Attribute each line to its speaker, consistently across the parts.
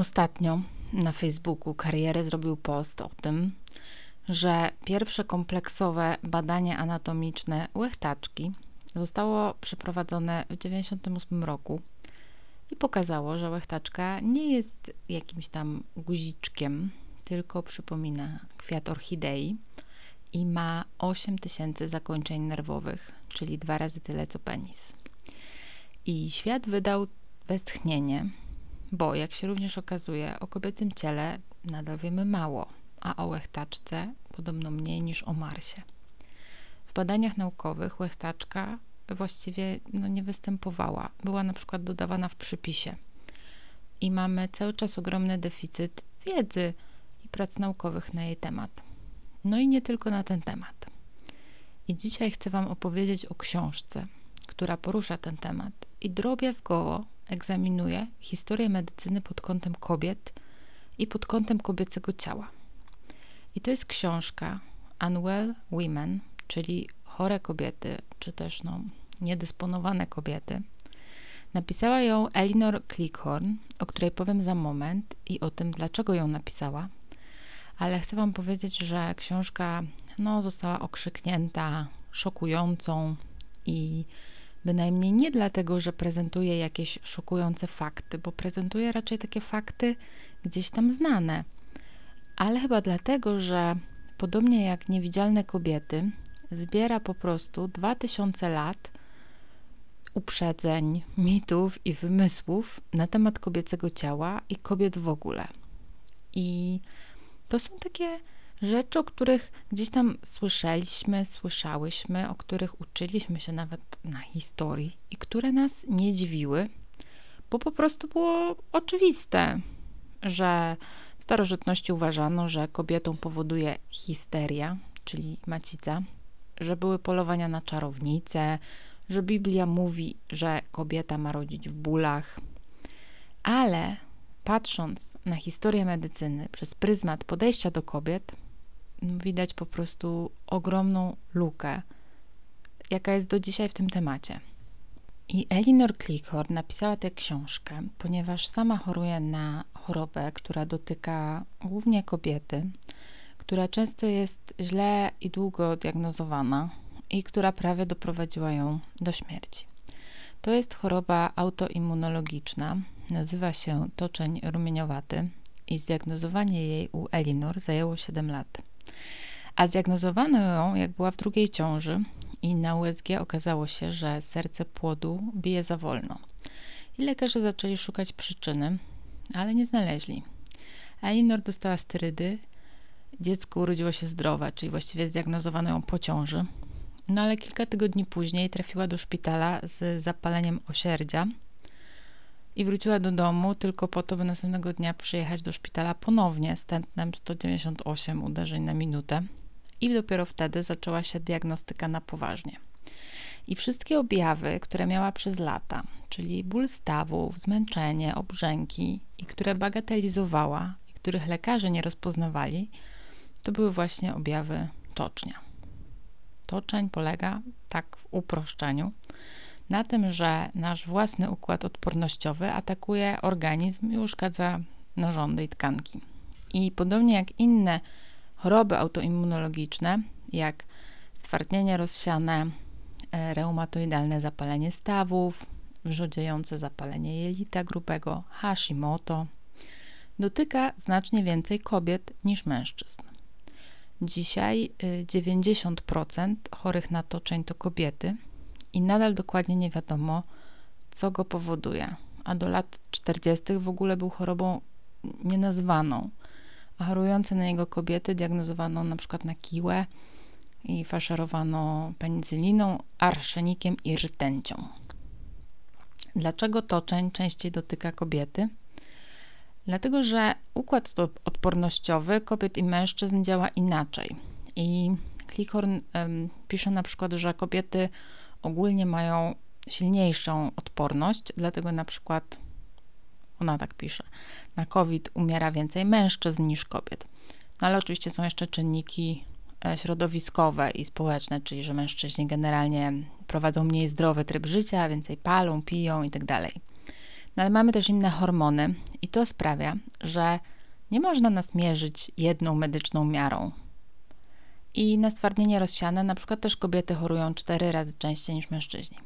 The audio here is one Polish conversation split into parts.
Speaker 1: Ostatnio na Facebooku karierę zrobił post o tym, że pierwsze kompleksowe badanie anatomiczne łechtaczki zostało przeprowadzone w 1998 roku i pokazało, że łechtaczka nie jest jakimś tam guziczkiem, tylko przypomina kwiat orchidei i ma 8 tysięcy zakończeń nerwowych, czyli dwa razy tyle co penis. I świat wydał westchnienie, bo jak się również okazuje, o kobiecym ciele nadal wiemy mało, a o łechtaczce podobno mniej niż o Marsie. W badaniach naukowych łechtaczka właściwie no, nie występowała. Była na przykład dodawana w przypisie. I mamy cały czas ogromny deficyt wiedzy i prac naukowych na jej temat. No i nie tylko na ten temat. I dzisiaj chcę Wam opowiedzieć o książce, która porusza ten temat i drobiazgowo egzaminuje historię medycyny pod kątem kobiet i pod kątem kobiecego ciała. I to jest książka Unwell Women, czyli chore kobiety, czy też no, niedysponowane kobiety. Napisała ją Elinor Clickhorn, o której powiem za moment i o tym, dlaczego ją napisała. Ale chcę Wam powiedzieć, że książka no, została okrzyknięta szokującą i Bynajmniej nie dlatego, że prezentuje jakieś szokujące fakty, bo prezentuje raczej takie fakty gdzieś tam znane, ale chyba dlatego, że podobnie jak niewidzialne kobiety, zbiera po prostu 2000 lat uprzedzeń, mitów i wymysłów na temat kobiecego ciała i kobiet w ogóle. I to są takie rzeczy, o których gdzieś tam słyszeliśmy, słyszałyśmy, o których uczyliśmy się nawet na historii i które nas nie dziwiły, bo po prostu było oczywiste, że w starożytności uważano, że kobietą powoduje histeria, czyli macica, że były polowania na czarownice, że Biblia mówi, że kobieta ma rodzić w bólach, ale patrząc na historię medycyny przez pryzmat podejścia do kobiet, widać po prostu ogromną lukę, jaka jest do dzisiaj w tym temacie. I Elinor Clickhorn napisała tę książkę, ponieważ sama choruje na chorobę, która dotyka głównie kobiety, która często jest źle i długo diagnozowana i która prawie doprowadziła ją do śmierci. To jest choroba autoimmunologiczna, nazywa się toczeń rumieniowaty i zdiagnozowanie jej u Elinor zajęło 7 lat. A zdiagnozowano ją, jak była w drugiej ciąży i na USG okazało się, że serce płodu bije za wolno. I lekarze zaczęli szukać przyczyny, ale nie znaleźli. Elinor dostała sterydy, dziecko urodziło się zdrowe, czyli właściwie zdiagnozowano ją po ciąży. No ale kilka tygodni później trafiła do szpitala z zapaleniem osierdzia i wróciła do domu tylko po to, by następnego dnia przyjechać do szpitala ponownie z tętnem 198 uderzeń na minutę. I dopiero wtedy zaczęła się diagnostyka na poważnie. I wszystkie objawy, które miała przez lata, czyli ból stawów, zmęczenie, obrzęki i które bagatelizowała i których lekarze nie rozpoznawali, to były właśnie objawy tocznia. Toczeń polega, tak w uproszczeniu, na tym, że nasz własny układ odpornościowy atakuje organizm i uszkadza narządy i tkanki. I podobnie jak inne choroby autoimmunologiczne, jak stwardnienie rozsiane, e, reumatoidalne zapalenie stawów, wrzodziejące zapalenie jelita grubego, Hashimoto, dotyka znacznie więcej kobiet niż mężczyzn. Dzisiaj 90% y, chorych na toczeń to kobiety – i nadal dokładnie nie wiadomo, co go powoduje. A do lat 40. w ogóle był chorobą nienazwaną. A chorujące na niego kobiety diagnozowano na przykład na kiłę i faszerowano penicyliną, arszenikiem i rtęcią. Dlaczego toczeń częściej dotyka kobiety? Dlatego, że układ odpornościowy kobiet i mężczyzn działa inaczej. I Klickhorn um, pisze na przykład, że kobiety ogólnie mają silniejszą odporność, dlatego na przykład ona tak pisze, na COVID umiera więcej mężczyzn niż kobiet. No ale oczywiście są jeszcze czynniki e, środowiskowe i społeczne, czyli że mężczyźni generalnie prowadzą mniej zdrowy tryb życia, więcej palą, piją itd. Tak no ale mamy też inne hormony i to sprawia, że nie można nas mierzyć jedną medyczną miarą. I na stwardnienie rozsiane na przykład też kobiety chorują cztery razy częściej niż mężczyźni.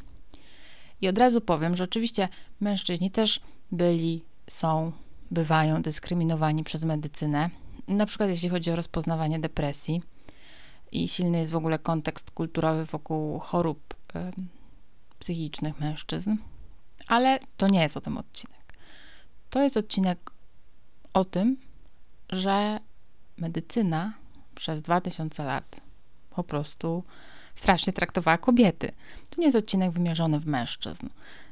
Speaker 1: I od razu powiem, że oczywiście mężczyźni też byli, są, bywają dyskryminowani przez medycynę, na przykład jeśli chodzi o rozpoznawanie depresji i silny jest w ogóle kontekst kulturowy wokół chorób y, psychicznych mężczyzn, ale to nie jest o tym odcinek. To jest odcinek o tym, że medycyna przez 2000 lat po prostu strasznie traktowała kobiety. To nie jest odcinek wymierzony w mężczyzn.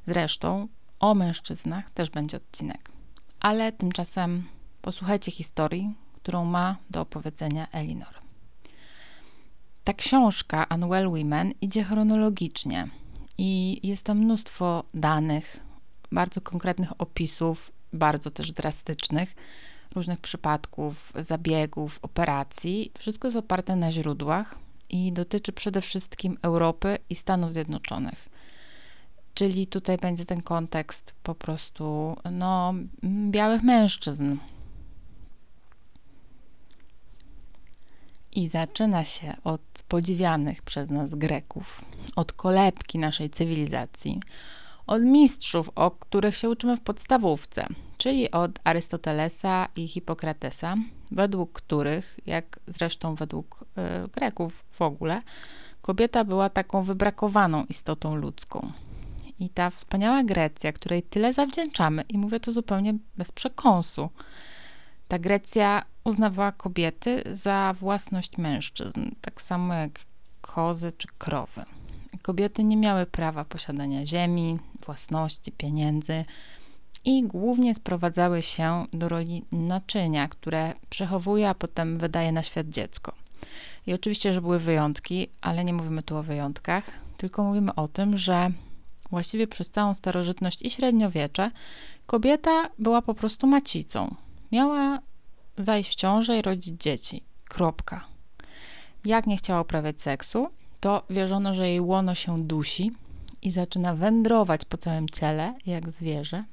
Speaker 1: Zresztą o mężczyznach też będzie odcinek. Ale tymczasem posłuchajcie historii, którą ma do opowiedzenia Elinor. Ta książka Unwell Women idzie chronologicznie i jest tam mnóstwo danych, bardzo konkretnych opisów, bardzo też drastycznych, różnych przypadków, zabiegów, operacji. Wszystko jest oparte na źródłach i dotyczy przede wszystkim Europy i Stanów Zjednoczonych. Czyli tutaj będzie ten kontekst po prostu no, białych mężczyzn. I zaczyna się od podziwianych przez nas Greków, od kolebki naszej cywilizacji, od mistrzów, o których się uczymy w podstawówce, czyli od Arystotelesa i Hipokratesa, według których, jak zresztą według y, Greków w ogóle, kobieta była taką wybrakowaną istotą ludzką. I ta wspaniała Grecja, której tyle zawdzięczamy, i mówię to zupełnie bez przekąsu, ta Grecja uznawała kobiety za własność mężczyzn, tak samo jak kozy czy krowy. Kobiety nie miały prawa posiadania ziemi, własności, pieniędzy i głównie sprowadzały się do roli naczynia, które przechowuje, a potem wydaje na świat dziecko. I oczywiście, że były wyjątki, ale nie mówimy tu o wyjątkach, tylko mówimy o tym, że właściwie przez całą starożytność i średniowiecze kobieta była po prostu macicą. Miała zajść w ciążę i rodzić dzieci. Kropka. Jak nie chciała uprawiać seksu, to wierzono, że jej łono się dusi i zaczyna wędrować po całym ciele, jak zwierzę.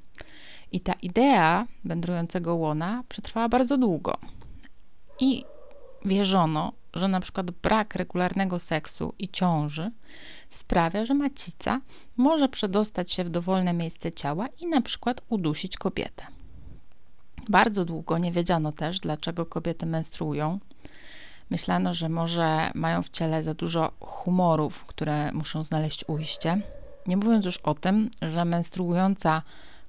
Speaker 1: I ta idea wędrującego łona przetrwała bardzo długo. I wierzono, że na przykład brak regularnego seksu i ciąży sprawia, że macica może przedostać się w dowolne miejsce ciała i na przykład udusić kobietę. Bardzo długo nie wiedziano też, dlaczego kobiety menstruują. Myślano, że może mają w ciele za dużo humorów, które muszą znaleźć ujście. Nie mówiąc już o tym, że menstruująca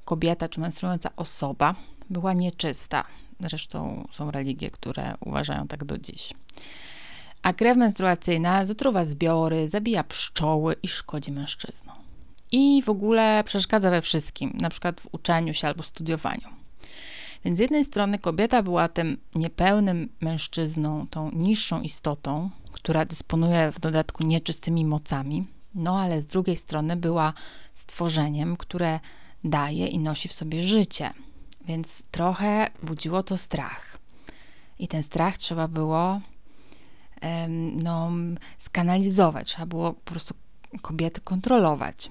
Speaker 1: kobieta czy menstruująca osoba była nieczysta. Zresztą są religie, które uważają tak do dziś. A krew menstruacyjna zatruwa zbiory, zabija pszczoły i szkodzi mężczyznom. I w ogóle przeszkadza we wszystkim, na przykład w uczeniu się albo studiowaniu. Więc z jednej strony kobieta była tym niepełnym mężczyzną, tą niższą istotą, która dysponuje w dodatku nieczystymi mocami, no ale z drugiej strony była stworzeniem, które daje i nosi w sobie życie. Więc trochę budziło to strach. I ten strach trzeba było no, skanalizować, trzeba było po prostu kobiety kontrolować.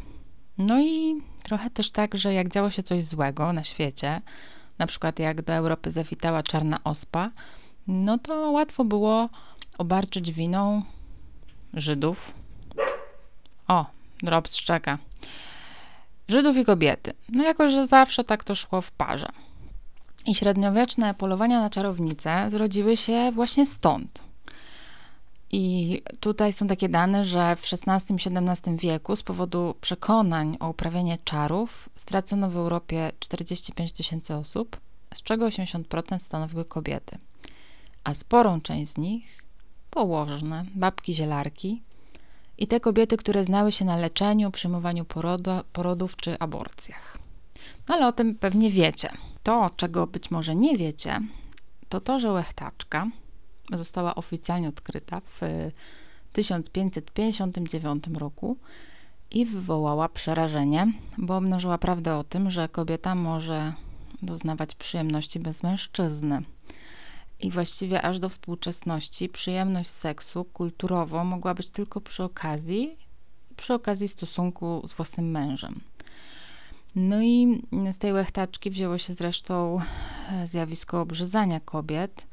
Speaker 1: No i trochę też tak, że jak działo się coś złego na świecie, na przykład jak do Europy zawitała czarna ospa, no to łatwo było obarczyć winą Żydów. O, drop szczeka. Żydów i kobiety. No jako, że zawsze tak to szło w parze. I średniowieczne polowania na czarownice zrodziły się właśnie stąd. I tutaj są takie dane, że w XVI i XVII wieku z powodu przekonań o uprawianie czarów stracono w Europie 45 tysięcy osób, z czego 80% stanowiły kobiety. A sporą część z nich położne, babki zielarki i te kobiety, które znały się na leczeniu, przyjmowaniu porodu, porodów czy aborcjach. No ale o tym pewnie wiecie. To, czego być może nie wiecie, to to, że łechtaczka została oficjalnie odkryta w 1559 roku i wywołała przerażenie, bo obnażyła prawdę o tym, że kobieta może doznawać przyjemności bez mężczyzny. I właściwie aż do współczesności przyjemność seksu kulturowo mogła być tylko przy okazji, przy okazji stosunku z własnym mężem. No i z tej łechtaczki wzięło się zresztą e, zjawisko obrzezania kobiet,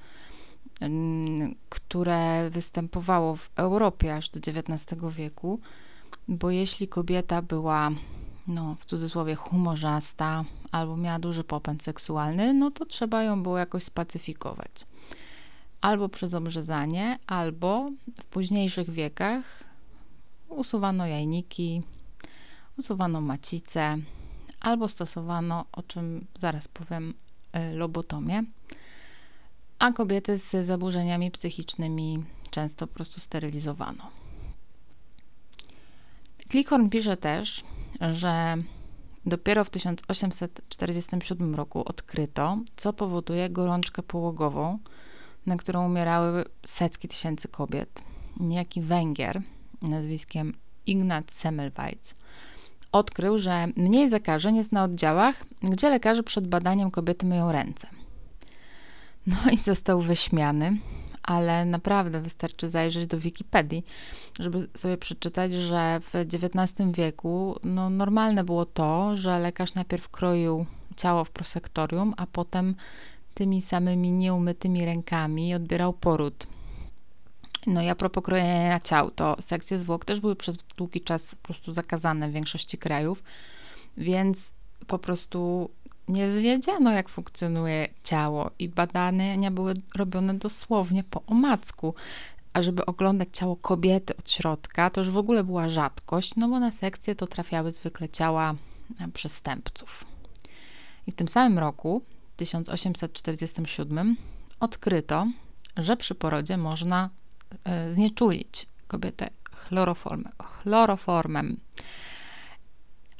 Speaker 1: które występowało w Europie aż do XIX wieku, bo jeśli kobieta była, no w cudzysłowie, humorzasta albo miała duży popęd seksualny, no to trzeba ją było jakoś spacyfikować. Albo przez obrzezanie, albo w późniejszych wiekach usuwano jajniki, usuwano macice, albo stosowano, o czym zaraz powiem, e, lobotomię, a kobiety z zaburzeniami psychicznymi często po prostu sterylizowano. Klickhorn pisze też, że dopiero w 1847 roku odkryto, co powoduje gorączkę połogową, na którą umierały setki tysięcy kobiet. Niejaki Węgier nazwiskiem Ignat Semmelweis odkrył, że mniej zakażeń jest na oddziałach, gdzie lekarze przed badaniem kobiety myją ręce. No i został wyśmiany, ale naprawdę wystarczy zajrzeć do Wikipedii, żeby sobie przeczytać, że w XIX wieku no, normalne było to, że lekarz najpierw kroił ciało w prosektorium, a potem tymi samymi nieumytymi rękami odbierał poród. No i a propos krojenia ciał, to sekcje zwłok też były przez długi czas po prostu zakazane w większości krajów, więc po prostu nie wiedziano, jak funkcjonuje ciało i badania były robione dosłownie po omacku. A żeby oglądać ciało kobiety od środka, to już w ogóle była rzadkość, no bo na sekcje to trafiały zwykle ciała e, przestępców. I w tym samym roku, 1847, odkryto, że przy porodzie można e, znieczulić kobietę chloroformem. chloroformem.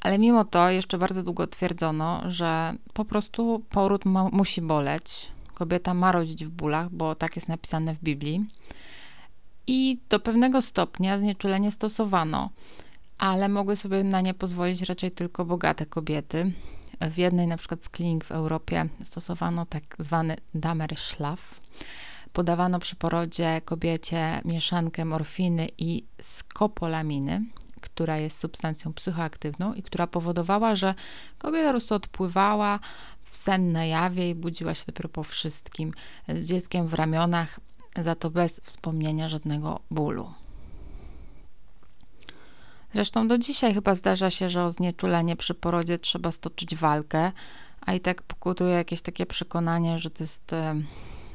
Speaker 1: Ale mimo to jeszcze bardzo długo twierdzono, że po prostu poród ma, musi boleć. Kobieta ma rodzić w bólach, bo tak jest napisane w Biblii. I do pewnego stopnia znieczulenie stosowano, ale mogły sobie na nie pozwolić raczej tylko bogate kobiety. W jednej na przykład z klinik w Europie stosowano tak zwany Damerschlaf. Podawano przy porodzie kobiecie mieszankę morfiny i skopolaminy, która jest substancją psychoaktywną i która powodowała, że kobieta po prostu odpływała w sen na jawie i budziła się dopiero po wszystkim z dzieckiem w ramionach, za to bez wspomnienia żadnego bólu. Zresztą do dzisiaj chyba zdarza się, że o znieczulenie przy porodzie trzeba stoczyć walkę, a i tak pokutuje jakieś takie przekonanie, że to jest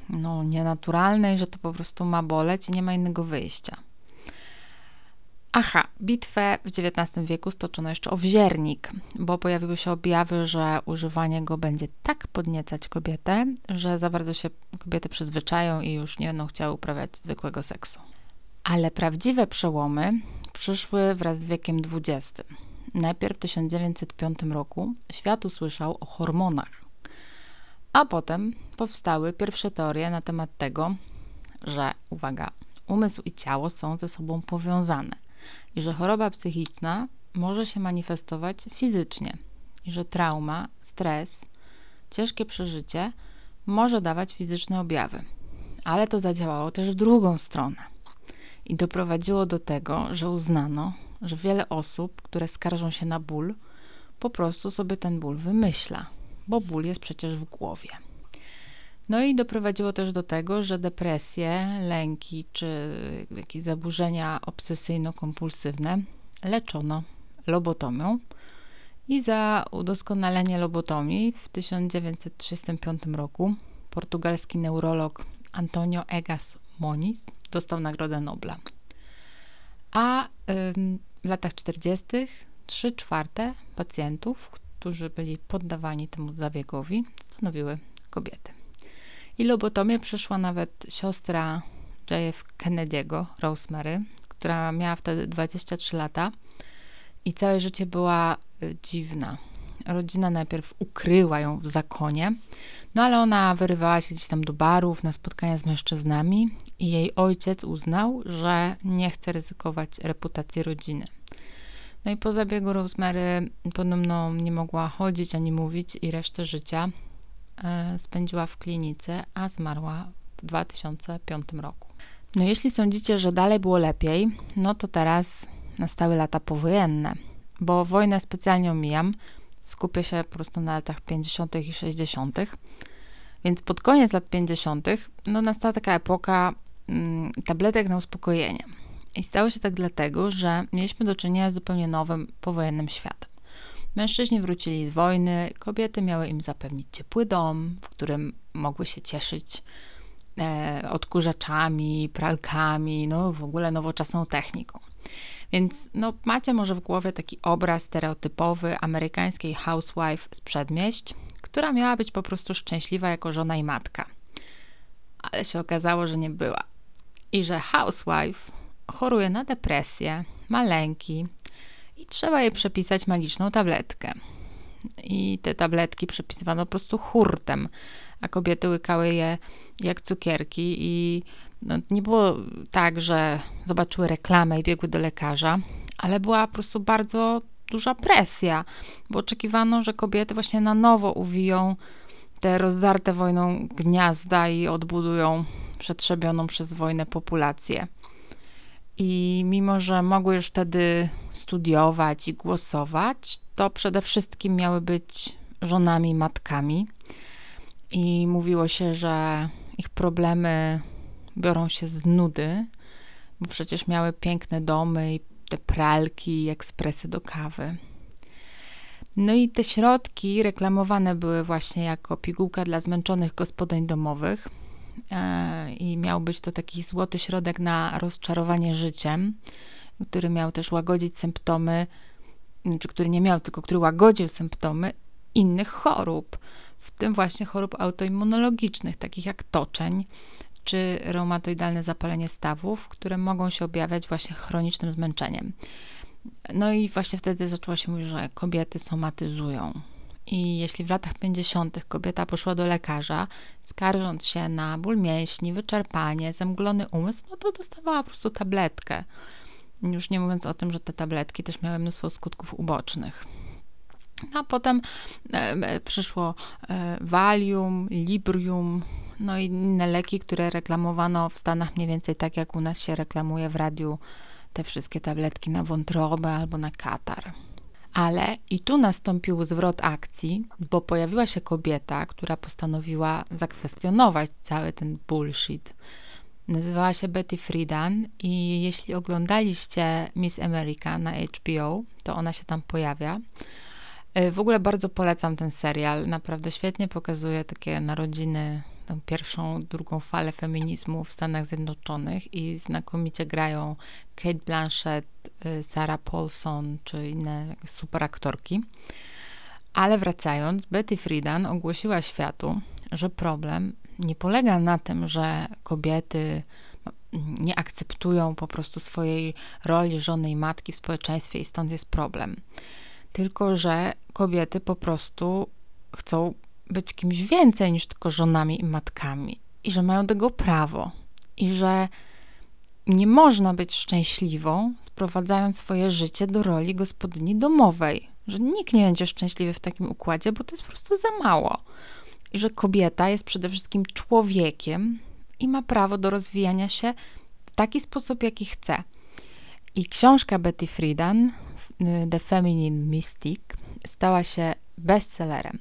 Speaker 1: no, nienaturalne i że to po prostu ma boleć i nie ma innego wyjścia. Aha, bitwę w XIX wieku stoczono jeszcze o wziernik, bo pojawiły się objawy, że używanie go będzie tak podniecać kobietę, że za bardzo się kobiety przyzwyczają i już nie będą chciały uprawiać zwykłego seksu. Ale prawdziwe przełomy przyszły wraz z wiekiem XX. Najpierw w 1905 roku świat usłyszał o hormonach, a potem powstały pierwsze teorie na temat tego, że, uwaga, umysł i ciało są ze sobą powiązane i że choroba psychiczna może się manifestować fizycznie i że trauma, stres, ciężkie przeżycie może dawać fizyczne objawy. Ale to zadziałało też w drugą stronę i doprowadziło do tego, że uznano, że wiele osób, które skarżą się na ból, po prostu sobie ten ból wymyśla, bo ból jest przecież w głowie. No i doprowadziło też do tego, że depresje, lęki czy jakieś zaburzenia obsesyjno-kompulsywne leczono lobotomią. I za udoskonalenie lobotomii w 1935 roku portugalski neurolog Antonio Egas Moniz dostał Nagrodę Nobla. A w latach 40. 3 czwarte pacjentów, którzy byli poddawani temu zabiegowi, stanowiły kobiety. I lobotomię przeszła nawet siostra JF Kennedy'ego, Rosemary, która miała wtedy 23 lata i całe życie była y, dziwna. Rodzina najpierw ukryła ją w zakonie, no ale ona wyrywała się gdzieś tam do barów, na spotkania z mężczyznami i jej ojciec uznał, że nie chce ryzykować reputacji rodziny. No i po zabiegu Rosemary podobno nie mogła chodzić ani mówić i resztę życia spędziła w klinice, a zmarła w 2005 roku. No jeśli sądzicie, że dalej było lepiej, no to teraz nastały lata powojenne, bo wojnę specjalnie omijam. skupię się po prostu na latach 50. i 60. Więc pod koniec lat 50. no nastała taka epoka mm, tabletek na uspokojenie. I stało się tak dlatego, że mieliśmy do czynienia z zupełnie nowym powojennym światem. Mężczyźni wrócili z wojny, kobiety miały im zapewnić ciepły dom, w którym mogły się cieszyć e, odkurzaczami, pralkami, no w ogóle nowoczesną techniką. Więc no, macie może w głowie taki obraz stereotypowy amerykańskiej housewife z przedmieść, która miała być po prostu szczęśliwa jako żona i matka. Ale się okazało, że nie była. I że housewife choruje na depresję, ma lęki i trzeba jej przepisać magiczną tabletkę. I te tabletki przepisywano po prostu hurtem, a kobiety łykały je jak cukierki i no, nie było tak, że zobaczyły reklamę i biegły do lekarza, ale była po prostu bardzo duża presja, bo oczekiwano, że kobiety właśnie na nowo uwiją te rozdarte wojną gniazda i odbudują przetrzebioną przez wojnę populację. I mimo, że mogły już wtedy studiować i głosować, to przede wszystkim miały być żonami, matkami. I mówiło się, że ich problemy biorą się z nudy, bo przecież miały piękne domy i te pralki i ekspresy do kawy. No i te środki reklamowane były właśnie jako pigułka dla zmęczonych gospodyń domowych i miał być to taki złoty środek na rozczarowanie życiem, który miał też łagodzić symptomy, czy który nie miał, tylko który łagodził symptomy innych chorób, w tym właśnie chorób autoimmunologicznych, takich jak toczeń, czy reumatoidalne zapalenie stawów, które mogą się objawiać właśnie chronicznym zmęczeniem. No i właśnie wtedy zaczęło się mówić, że kobiety somatyzują. I jeśli w latach 50. kobieta poszła do lekarza, skarżąc się na ból mięśni, wyczerpanie, zemglony umysł, no to dostawała po prostu tabletkę. Już nie mówiąc o tym, że te tabletki też miały mnóstwo skutków ubocznych. No a potem e, e przyszło e, Valium, Librium, no i inne leki, które reklamowano w Stanach mniej więcej tak, jak u nas się reklamuje w radiu te wszystkie tabletki na wątrobę albo na katar. Ale i tu nastąpił zwrot akcji, bo pojawiła się kobieta, która postanowiła zakwestionować cały ten bullshit. Nazywała się Betty Friedan i jeśli oglądaliście Miss America na HBO, to ona się tam pojawia. E, w ogóle bardzo polecam ten serial. Naprawdę świetnie pokazuje takie narodziny, tą pierwszą, drugą falę feminizmu w Stanach Zjednoczonych i znakomicie grają Kate Blanchett, e, Sarah Paulson czy inne super aktorki. Ale wracając, Betty Friedan ogłosiła światu, że problem nie polega na tym, że kobiety no, nie akceptują po prostu swojej roli żony i matki w społeczeństwie i stąd jest problem tylko że kobiety po prostu chcą być kimś więcej niż tylko żonami i matkami, i że mają tego prawo, i że nie można być szczęśliwą, sprowadzając swoje życie do roli gospodyni domowej, że nikt nie będzie szczęśliwy w takim układzie, bo to jest po prostu za mało. I że kobieta jest przede wszystkim człowiekiem i ma prawo do rozwijania się w taki sposób, jaki chce. I książka Betty Friedan Y, The Feminine Mystic stała się bestsellerem.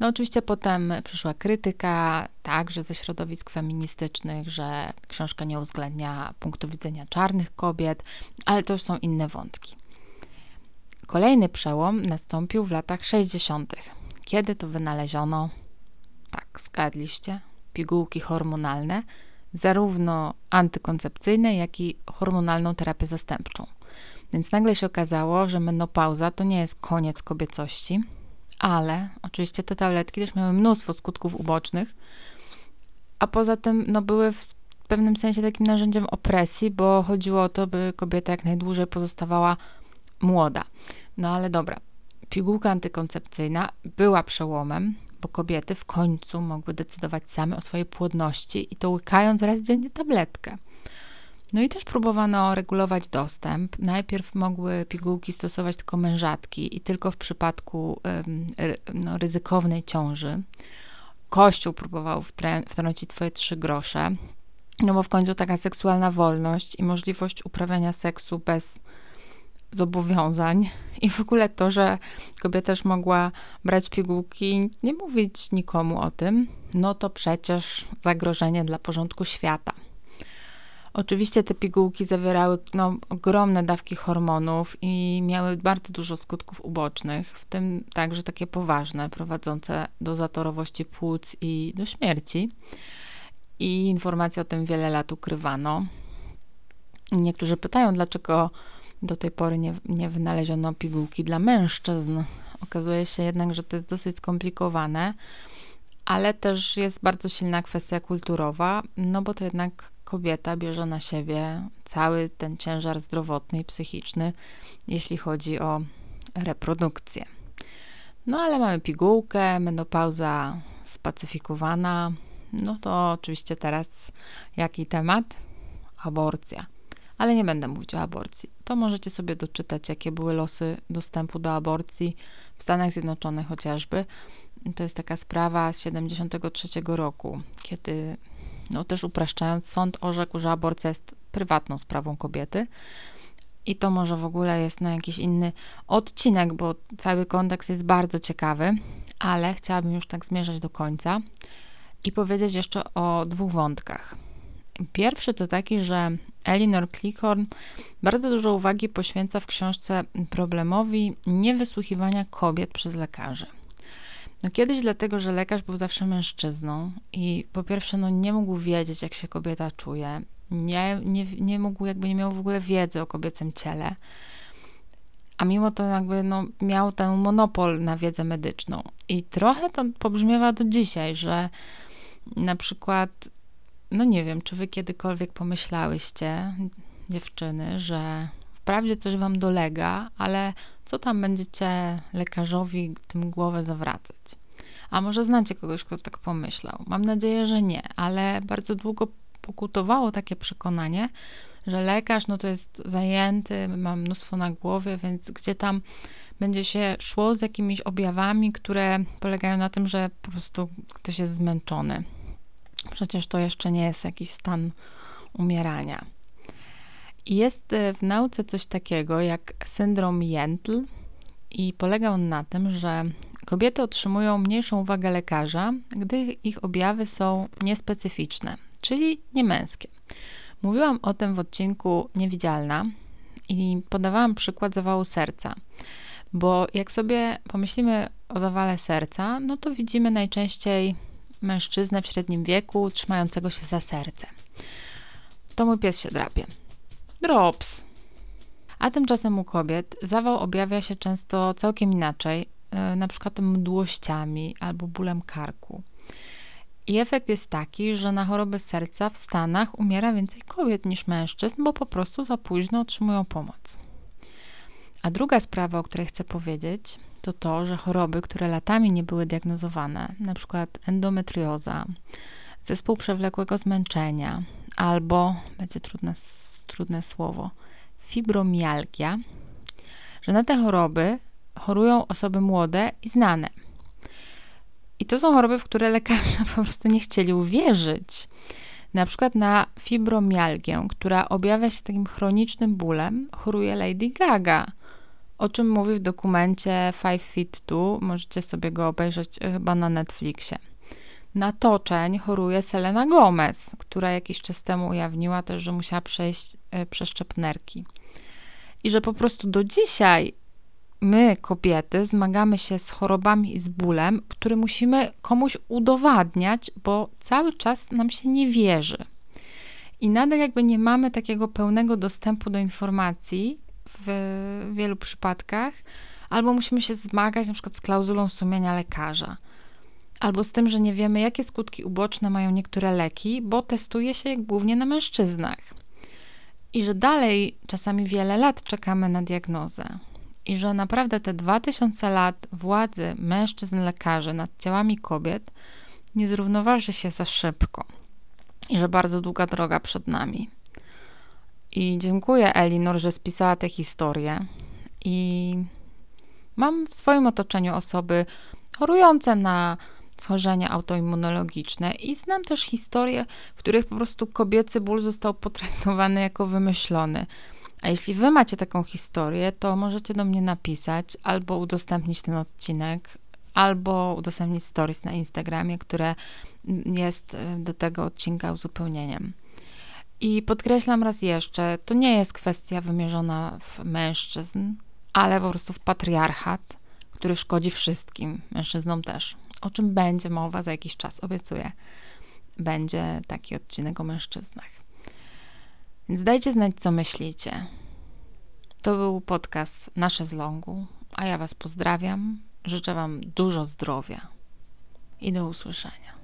Speaker 1: No oczywiście potem przyszła krytyka, także ze środowisk feministycznych, że książka nie uwzględnia punktu widzenia czarnych kobiet, ale to już są inne wątki. Kolejny przełom nastąpił w latach 60., kiedy to wynaleziono, tak, zgadliście, pigułki hormonalne, zarówno antykoncepcyjne, jak i hormonalną terapię zastępczą. Więc nagle się okazało, że menopauza to nie jest koniec kobiecości, ale oczywiście te tabletki też miały mnóstwo skutków ubocznych, a poza tym no, były w pewnym sensie takim narzędziem opresji, bo chodziło o to, by kobieta jak najdłużej pozostawała młoda. No ale dobra, pigułka antykoncepcyjna była przełomem, bo kobiety w końcu mogły decydować same o swojej płodności i to łykając raz dziennie tabletkę. No i też próbowano regulować dostęp. Najpierw mogły pigułki stosować tylko mężatki i tylko w przypadku no, ryzykownej ciąży. Kościół próbował wtrącić swoje trzy grosze, no bo w końcu taka seksualna wolność i możliwość uprawiania seksu bez zobowiązań i w ogóle to, że kobieta też mogła brać pigułki, nie mówić nikomu o tym, no to przecież zagrożenie dla porządku świata. Oczywiście te pigułki zawierały no, ogromne dawki hormonów i miały bardzo dużo skutków ubocznych, w tym także takie poważne, prowadzące do zatorowości płuc i do śmierci. I informacje o tym wiele lat ukrywano. Niektórzy pytają, dlaczego do tej pory nie, nie wynaleziono pigułki dla mężczyzn. Okazuje się jednak, że to jest dosyć skomplikowane, ale też jest bardzo silna kwestia kulturowa, no bo to jednak kobieta bierze na siebie cały ten ciężar zdrowotny i psychiczny, jeśli chodzi o reprodukcję. No ale mamy pigułkę, menopauza spacyfikowana. No to oczywiście teraz jaki temat? Aborcja. Ale nie będę mówić o aborcji. To możecie sobie doczytać, jakie były losy dostępu do aborcji w Stanach Zjednoczonych chociażby. To jest taka sprawa z 73 roku, kiedy no też upraszczając, sąd orzekł, że aborcja jest prywatną sprawą kobiety. I to może w ogóle jest na jakiś inny odcinek, bo cały kontekst jest bardzo ciekawy, ale chciałabym już tak zmierzać do końca i powiedzieć jeszcze o dwóch wątkach. Pierwszy to taki, że Elinor Clickhorn bardzo dużo uwagi poświęca w książce problemowi niewysłuchiwania kobiet przez lekarzy. No kiedyś dlatego, że lekarz był zawsze mężczyzną i po pierwsze no nie mógł wiedzieć, jak się kobieta czuje, nie, nie, nie mógł, jakby nie miał w ogóle wiedzy o kobiecym ciele, a mimo to jakby no, miał ten monopol na wiedzę medyczną. I trochę to pobrzmiewa do dzisiaj, że na przykład, no nie wiem, czy wy kiedykolwiek pomyślałyście, dziewczyny, że wprawdzie coś wam dolega, ale co tam będziecie lekarzowi tym głowę zawracać? A może znacie kogoś, kto tak pomyślał? Mam nadzieję, że nie, ale bardzo długo pokutowało takie przekonanie, że lekarz no to jest zajęty, ma mnóstwo na głowie, więc gdzie tam będzie się szło z jakimiś objawami, które polegają na tym, że po prostu ktoś jest zmęczony. Przecież to jeszcze nie jest jakiś stan umierania. Jest e, w nauce coś takiego jak syndrom Jentl i polega on na tym, że kobiety otrzymują mniejszą uwagę lekarza, gdy ich objawy są niespecyficzne, czyli niemęskie. Mówiłam o tym w odcinku Niewidzialna i podawałam przykład zawału serca, bo jak sobie pomyślimy o zawale serca, no to widzimy najczęściej mężczyznę w średnim wieku trzymającego się za serce. To mój pies się drapie. Drops. A tymczasem u kobiet zawał objawia się często całkiem inaczej, e, na przykład mdłościami albo bólem karku. I efekt jest taki, że na choroby serca w Stanach umiera więcej kobiet niż mężczyzn, bo po prostu za późno otrzymują pomoc. A druga sprawa, o której chcę powiedzieć, to to, że choroby, które latami nie były diagnozowane, przykład endometrioza, zespół przewlekłego zmęczenia albo, będzie trudne trudne słowo, fibromialgia, że na te choroby chorują osoby młode i znane. I to są choroby, w które lekarze po prostu nie chcieli uwierzyć. Na przykład na fibromialgię, która objawia się takim chronicznym bólem, choruje Lady Gaga, o czym mówi w dokumencie Five Feet 2. Możecie sobie go obejrzeć e, chyba na Netflixie na toczeń choruje Selena Gomez, która jakiś czas temu ujawniła też, że musiała przejść e, przeszczep nerki. I że po prostu do dzisiaj my, kobiety, zmagamy się z chorobami i z bólem, który musimy komuś udowadniać, bo cały czas nam się nie wierzy. I nadal jakby nie mamy takiego pełnego dostępu do informacji w wielu przypadkach, albo musimy się zmagać na przykład z klauzulą sumienia lekarza albo z tym, że nie wiemy, jakie skutki uboczne mają niektóre leki, bo testuje się je głównie na mężczyznach. I że dalej czasami wiele lat czekamy na diagnozę. I że naprawdę te 2000 lat władzy mężczyzn lekarzy nad ciałami kobiet nie zrównoważy się za szybko. I że bardzo długa droga przed nami. I dziękuję Elinor, że spisała tę historię. I mam w swoim otoczeniu osoby chorujące na schorzenia autoimmunologiczne i znam też historie, w których po prostu kobiecy ból został potraktowany jako wymyślony. A jeśli wy macie taką historię, to możecie do mnie napisać albo udostępnić ten odcinek, albo udostępnić stories na Instagramie, które jest y, do tego odcinka uzupełnieniem. I podkreślam raz jeszcze, to nie jest kwestia wymierzona w mężczyzn, ale po prostu w patriarchat, który szkodzi wszystkim, mężczyznom też. O czym będzie mowa za jakiś czas, obiecuję. Będzie taki odcinek o mężczyznach. Więc dajcie znać, co myślicie. To był podcast Nasze z Longu, a ja Was pozdrawiam. Życzę Wam dużo zdrowia i do usłyszenia.